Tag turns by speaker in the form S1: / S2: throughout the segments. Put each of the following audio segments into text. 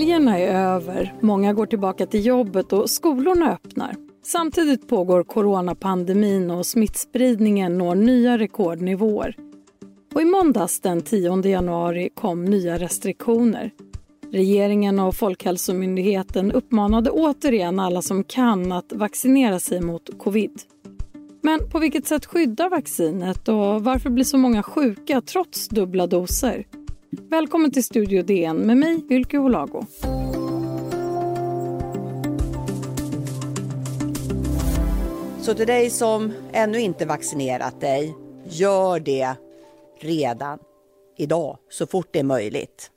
S1: Helgerna är över, många går tillbaka till jobbet och skolorna öppnar. Samtidigt pågår coronapandemin och smittspridningen når nya rekordnivåer. Och I måndags den 10 januari kom nya restriktioner. Regeringen och Folkhälsomyndigheten uppmanade återigen alla som kan att vaccinera sig mot covid. Men på vilket sätt skyddar vaccinet och varför blir så många sjuka trots dubbla doser? Välkommen till Studio DN med mig, Ylke Olago.
S2: Så till dig som ännu inte vaccinerat dig, gör det redan idag, så fort det är möjligt.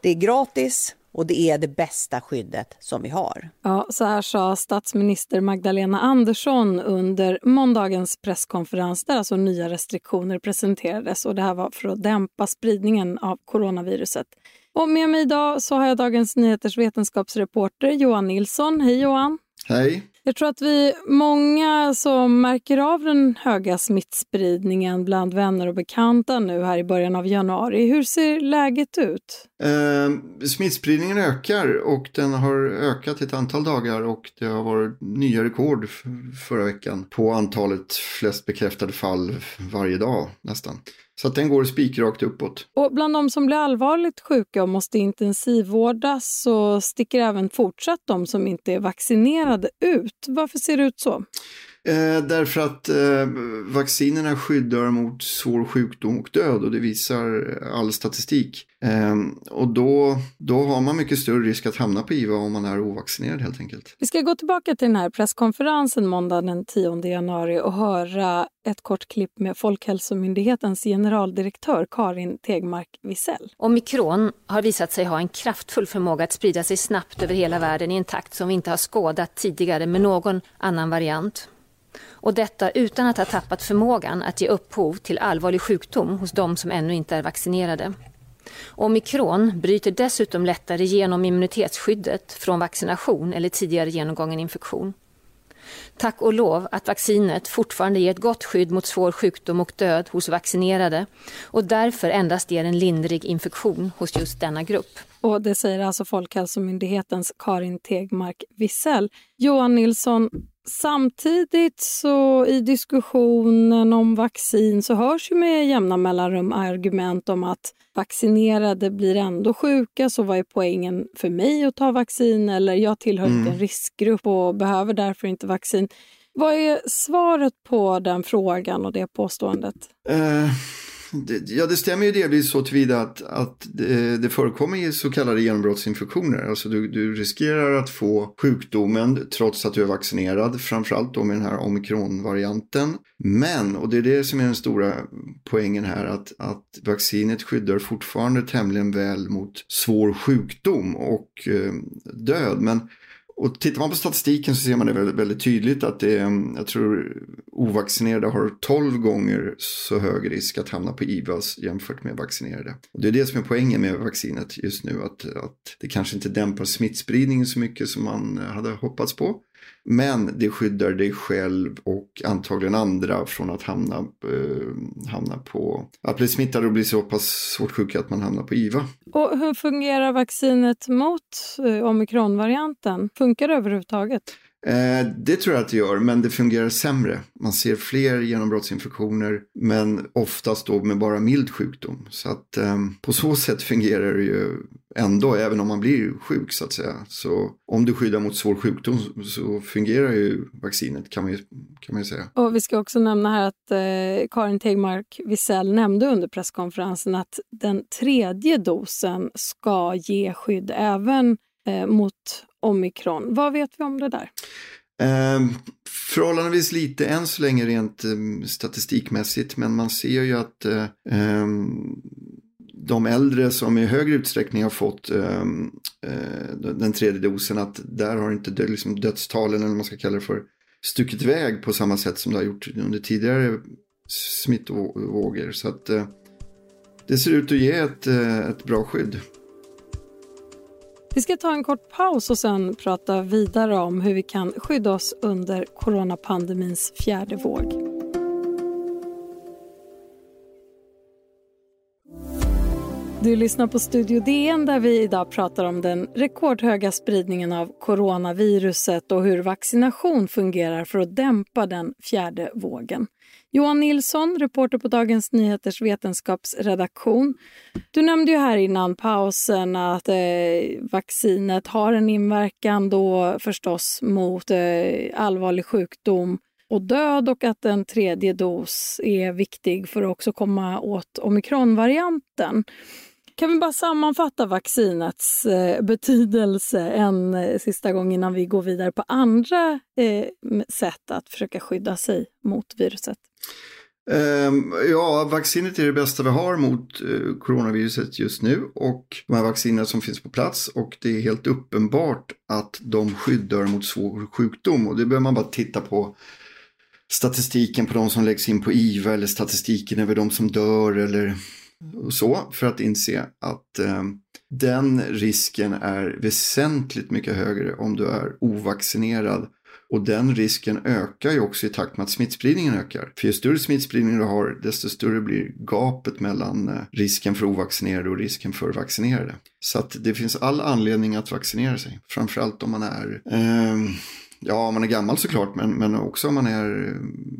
S2: Det är gratis och det är det bästa skyddet som vi har.
S1: Ja, så här sa statsminister Magdalena Andersson under måndagens presskonferens där alltså nya restriktioner presenterades och det här var för att dämpa spridningen av coronaviruset. Och med mig idag så har jag Dagens Nyheters vetenskapsreporter Johan Nilsson. Hej Johan!
S3: Hej!
S1: Jag tror att vi är många som märker av den höga smittspridningen bland vänner och bekanta nu här i början av januari. Hur ser läget ut?
S3: Eh, smittspridningen ökar och den har ökat ett antal dagar och det har varit nya rekord förra veckan på antalet flest bekräftade fall varje dag nästan. Så att den går spikrakt uppåt.
S1: Och bland de som blir allvarligt sjuka och måste intensivvårdas så sticker även fortsatt de som inte är vaccinerade ut. Varför ser det ut så?
S3: Eh, därför att eh, vaccinerna skyddar mot svår sjukdom och död och det visar all statistik. Eh, och då, då har man mycket större risk att hamna på IVA om man är ovaccinerad helt enkelt.
S1: Vi ska gå tillbaka till den här presskonferensen måndag den 10 januari och höra ett kort klipp med Folkhälsomyndighetens generaldirektör Karin Tegmark Wisell.
S4: Omikron har visat sig ha en kraftfull förmåga att sprida sig snabbt över hela världen i en takt som vi inte har skådat tidigare med någon annan variant. Och detta utan att ha tappat förmågan att ge upphov till allvarlig sjukdom hos de som ännu inte är vaccinerade. Omikron bryter dessutom lättare genom immunitetsskyddet från vaccination eller tidigare genomgången infektion. Tack och lov att vaccinet fortfarande ger ett gott skydd mot svår sjukdom och död hos vaccinerade och därför endast ger en lindrig infektion hos just denna grupp.
S1: Och Det säger alltså Folkhälsomyndighetens Karin Tegmark Wissell. Johan Nilsson, Samtidigt så i diskussionen om vaccin så hörs ju med jämna mellanrum argument om att vaccinerade blir ändå sjuka, så vad är poängen för mig att ta vaccin? Eller jag tillhör mm. inte en riskgrupp och behöver därför inte vaccin. Vad är svaret på den frågan och det påståendet? Uh
S3: ja, det stämmer ju delvis så tillvida att, att det, det förekommer så kallade genombrottsinfektioner. Alltså du, du riskerar att få sjukdomen trots att du är vaccinerad, framförallt då med den här omikronvarianten. Men, och det är det som är den stora poängen här, att, att vaccinet skyddar fortfarande tämligen väl mot svår sjukdom och eh, död. Men och tittar man på statistiken så ser man det väldigt, väldigt, tydligt att det är, jag tror ovaccinerade har 12 gånger så hög risk att hamna på IVAs jämfört med vaccinerade. Och det är det som är poängen med vaccinet just nu, att, att det kanske inte dämpar smittspridningen så mycket som man eh, hade hoppats på. Men det skyddar dig själv och antagligen andra från att hamna, eh, hamna på, att bli smittad och bli så pass svårt sjuka att man hamnar på IVA.
S1: Och hur fungerar vaccinet mot eh, omikronvarianten? Funkar det överhuvudtaget?
S3: Eh, det tror jag att det gör, men det fungerar sämre. Man ser fler genombrottsinfektioner, men oftast då med bara mild sjukdom. Så att eh, på så sätt fungerar det ju ändå, även om man blir sjuk så att säga. Så om du skyddar mot svår sjukdom så fungerar ju vaccinet kan man ju, kan man ju säga.
S1: Och vi ska också nämna här att eh, Karin Tegmark Wisell nämnde under presskonferensen att den tredje dosen ska ge skydd även eh, mot omikron. Vad vet vi om det där?
S3: Eh, förhållandevis lite än så länge rent eh, statistikmässigt men man ser ju att eh, eh, de äldre som i högre utsträckning har fått ehm, eh, den tredje dosen att där har inte dö, liksom dödstalen eller vad man ska kalla det för stuckit iväg på samma sätt som det har gjort under tidigare smittvågor. Så att eh, det ser ut att ge ett, eh, ett bra skydd.
S1: Vi ska ta en kort paus och sen prata vidare om hur vi kan skydda oss under coronapandemins fjärde våg. Du lyssnar på Studio DN där vi idag pratar om den rekordhöga spridningen av coronaviruset och hur vaccination fungerar för att dämpa den fjärde vågen. Johan Nilsson, reporter på Dagens Nyheters vetenskapsredaktion. Du nämnde ju här innan pausen att eh, vaccinet har en inverkan då förstås mot eh, allvarlig sjukdom och död och att en tredje dos är viktig för att också komma åt omikronvarianten. Kan vi bara sammanfatta vaccinets eh, betydelse en eh, sista gång innan vi går vidare på andra eh, sätt att försöka skydda sig mot viruset?
S3: Ehm, ja, vaccinet är det bästa vi har mot eh, coronaviruset just nu och de här vaccinerna som finns på plats och det är helt uppenbart att de skyddar mot svår sjukdom och det behöver man bara titta på statistiken på de som läggs in på IVA eller statistiken över de som dör eller så för att inse att eh, den risken är väsentligt mycket högre om du är ovaccinerad. Och den risken ökar ju också i takt med att smittspridningen ökar. För ju större smittspridning du har, desto större blir gapet mellan eh, risken för ovaccinerade och risken för vaccinerade. Så att det finns all anledning att vaccinera sig. Framförallt om man är eh, Ja, om man är gammal såklart, men, men också om man är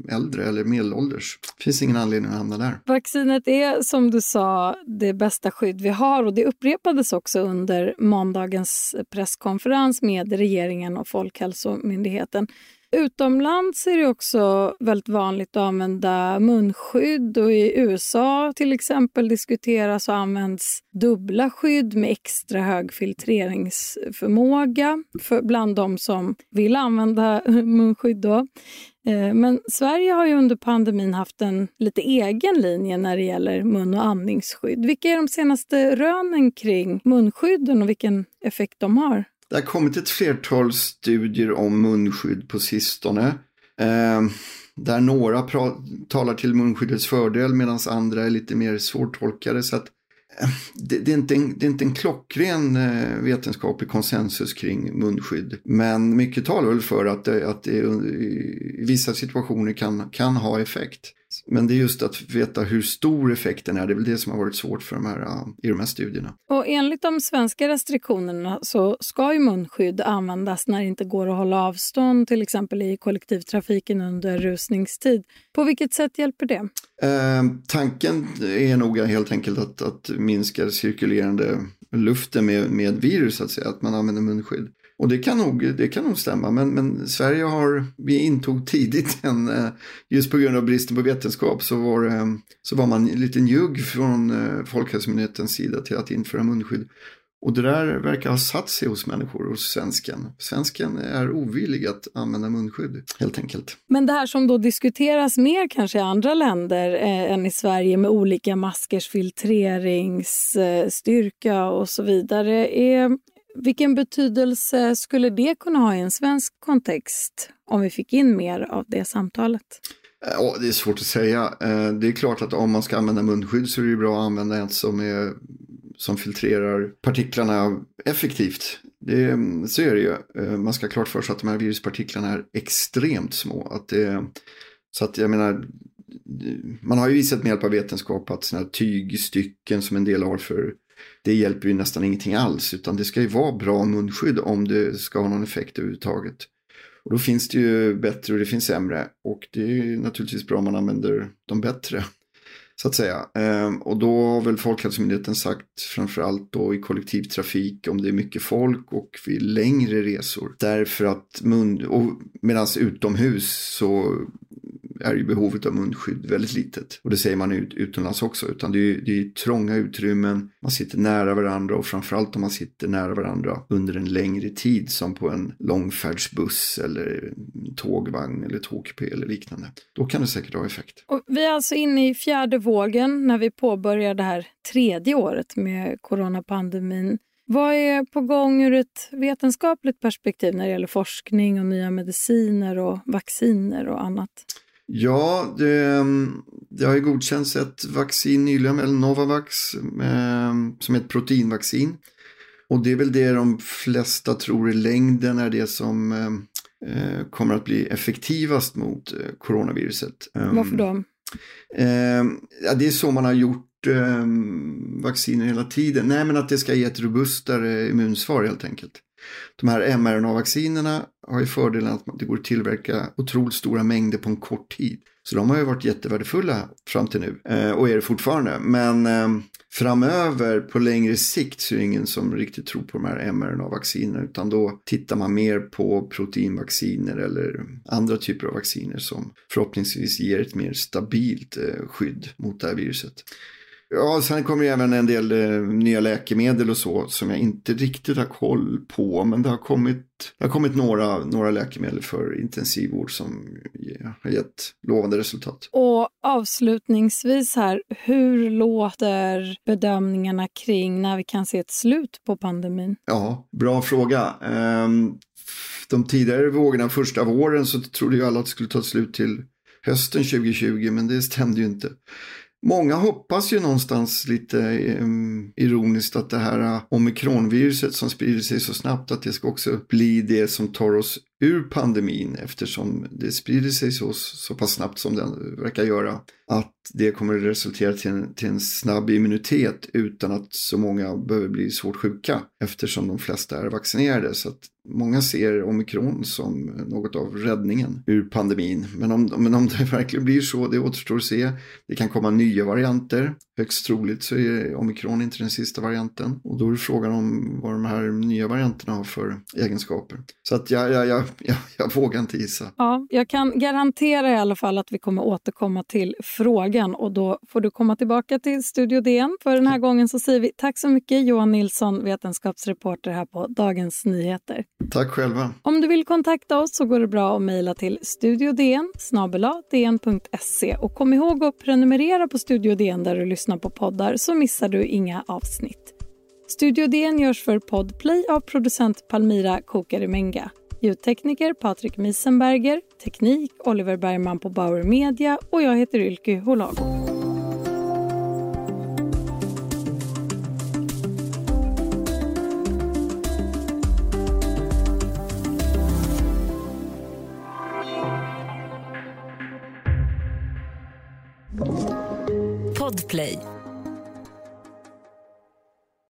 S3: äldre eller medelålders. Det finns ingen anledning att hamna där.
S1: Vaccinet är som du sa det bästa skydd vi har och det upprepades också under måndagens presskonferens med regeringen och Folkhälsomyndigheten. Utomlands är det också väldigt vanligt att använda munskydd och i USA till exempel diskuteras och används dubbla skydd med extra hög filtreringsförmåga för bland de som vill använda munskydd. Då. Eh, men Sverige har ju under pandemin haft en lite egen linje när det gäller mun och andningsskydd. Vilka är de senaste rönen kring munskydden och vilken effekt de har?
S3: Det har kommit ett flertal studier om munskydd på sistone. Eh, där några talar till munskyddets fördel medan andra är lite mer svårtolkade. Så att, eh, det, det, är inte en, det är inte en klockren eh, vetenskaplig konsensus kring munskydd. Men mycket talar väl för att det, att det i vissa situationer kan, kan ha effekt. Men det är just att veta hur stor effekten är, det är väl det som har varit svårt för de här, i de här studierna.
S1: Och enligt de svenska restriktionerna så ska ju munskydd användas när det inte går att hålla avstånd, till exempel i kollektivtrafiken under rusningstid. På vilket sätt hjälper det?
S3: Eh, tanken är nog helt enkelt att, att minska cirkulerande luften med, med virus, att, säga, att man använder munskydd. Och det kan nog, det kan nog stämma, men, men Sverige har, vi intog tidigt en, eh, just på grund av bristen på vetenskap så var, eh, så var man lite njugg från eh, Folkhälsomyndighetens sida till att införa munskydd. Och det där verkar ha satt sig hos människor, hos svensken. Svensken är ovillig att använda munskydd, helt enkelt.
S1: Men det här som då diskuteras mer kanske i andra länder eh, än i Sverige med olika maskers filtreringsstyrka eh, och så vidare. Är, vilken betydelse skulle det kunna ha i en svensk kontext om vi fick in mer av det samtalet?
S3: Eh, ja, det är svårt att säga. Eh, det är klart att om man ska använda munskydd så är det bra att använda ett som, är, som filtrerar partiklarna effektivt. Det, så är det ju. Eh, man ska ha klart för sig att de här viruspartiklarna är extremt små. Att det, så att jag menar, man har ju visat med hjälp av vetenskap att sådana här tygstycken som en del har för det hjälper ju nästan ingenting alls. Utan det ska ju vara bra munskydd om det ska ha någon effekt överhuvudtaget. Och då finns det ju bättre och det finns sämre. Och det är ju naturligtvis bra om man använder de bättre. Så att säga. Ehm, och då har väl Folkhälsomyndigheten sagt framförallt då i kollektivtrafik om det är mycket folk och vid längre resor. Därför att mun, och medan utomhus så är ju behovet av munskydd väldigt litet. Och det säger man ut, utomlands också. Utan det är, det är trånga utrymmen, man sitter nära varandra och framförallt om man sitter nära varandra under en längre tid som på en långfärdsbuss eller tågvagn eller tågkupé eller liknande. Då kan det säkert ha effekt.
S1: Och vi är alltså inne i fjärde vågen när vi påbörjar det här tredje året med coronapandemin. Vad är på gång ur ett vetenskapligt perspektiv när det gäller forskning och nya mediciner och vacciner och annat?
S3: Ja, det, det har ju godkänts ett vaccin nyligen, eller Novavax, eh, som är ett proteinvaccin. Och det är väl det de flesta tror i längden är det som eh, kommer att bli effektivast mot eh, coronaviruset.
S1: Varför då?
S3: Eh, ja, det är så man har gjort vacciner hela tiden? Nej, men att det ska ge ett robustare immunsvar helt enkelt. De här mRNA-vaccinerna har ju fördelen att det går att tillverka otroligt stora mängder på en kort tid. Så de har ju varit jättevärdefulla fram till nu eh, och är det fortfarande. Men eh, framöver på längre sikt så är det ingen som riktigt tror på de här mRNA-vaccinerna utan då tittar man mer på proteinvacciner eller andra typer av vacciner som förhoppningsvis ger ett mer stabilt eh, skydd mot det här viruset. Ja, sen kommer det även en del eh, nya läkemedel och så som jag inte riktigt har koll på. Men det har kommit, det har kommit några, några läkemedel för intensivvård som har gett lovande resultat.
S1: Och avslutningsvis här, hur låter bedömningarna kring när vi kan se ett slut på pandemin?
S3: Ja, bra fråga. Um, de tidigare vågorna, första våren, så trodde ju alla att det skulle ta slut till hösten 2020, men det stämde ju inte. Många hoppas ju någonstans lite um, ironiskt att det här äh, omikronviruset som sprider sig så snabbt att det ska också bli det som tar oss ur pandemin eftersom det sprider sig så, så pass snabbt som den verkar göra. Att det kommer att resultera till en, till en snabb immunitet utan att så många behöver bli svårt sjuka eftersom de flesta är vaccinerade. Så att många ser omikron som något av räddningen ur pandemin. Men om, men om det verkligen blir så, det återstår att se. Det kan komma nya varianter. Högst troligt så är omikron inte den sista varianten. Och då är frågan om vad de här nya varianterna har för egenskaper. Så att jag, jag, jag, jag, jag vågar inte gissa.
S1: Ja, jag kan garantera i alla fall att vi kommer återkomma till frågan och då får du komma tillbaka till Studio DN. För den här gången så säger vi tack så mycket Johan Nilsson, vetenskapsreporter här på Dagens Nyheter.
S3: Tack själva.
S1: Om du vill kontakta oss så går det bra att mejla till studiodn dn.se och kom ihåg att prenumerera på Studio DN där du lyssnar på poddar så missar du inga avsnitt. Studio DN görs för Podplay av producent Palmira Kokarimenga. Ljudtekniker Patrik Miesenberger, teknik Oliver Bergman på Bauer Media och jag heter Ylke Holago.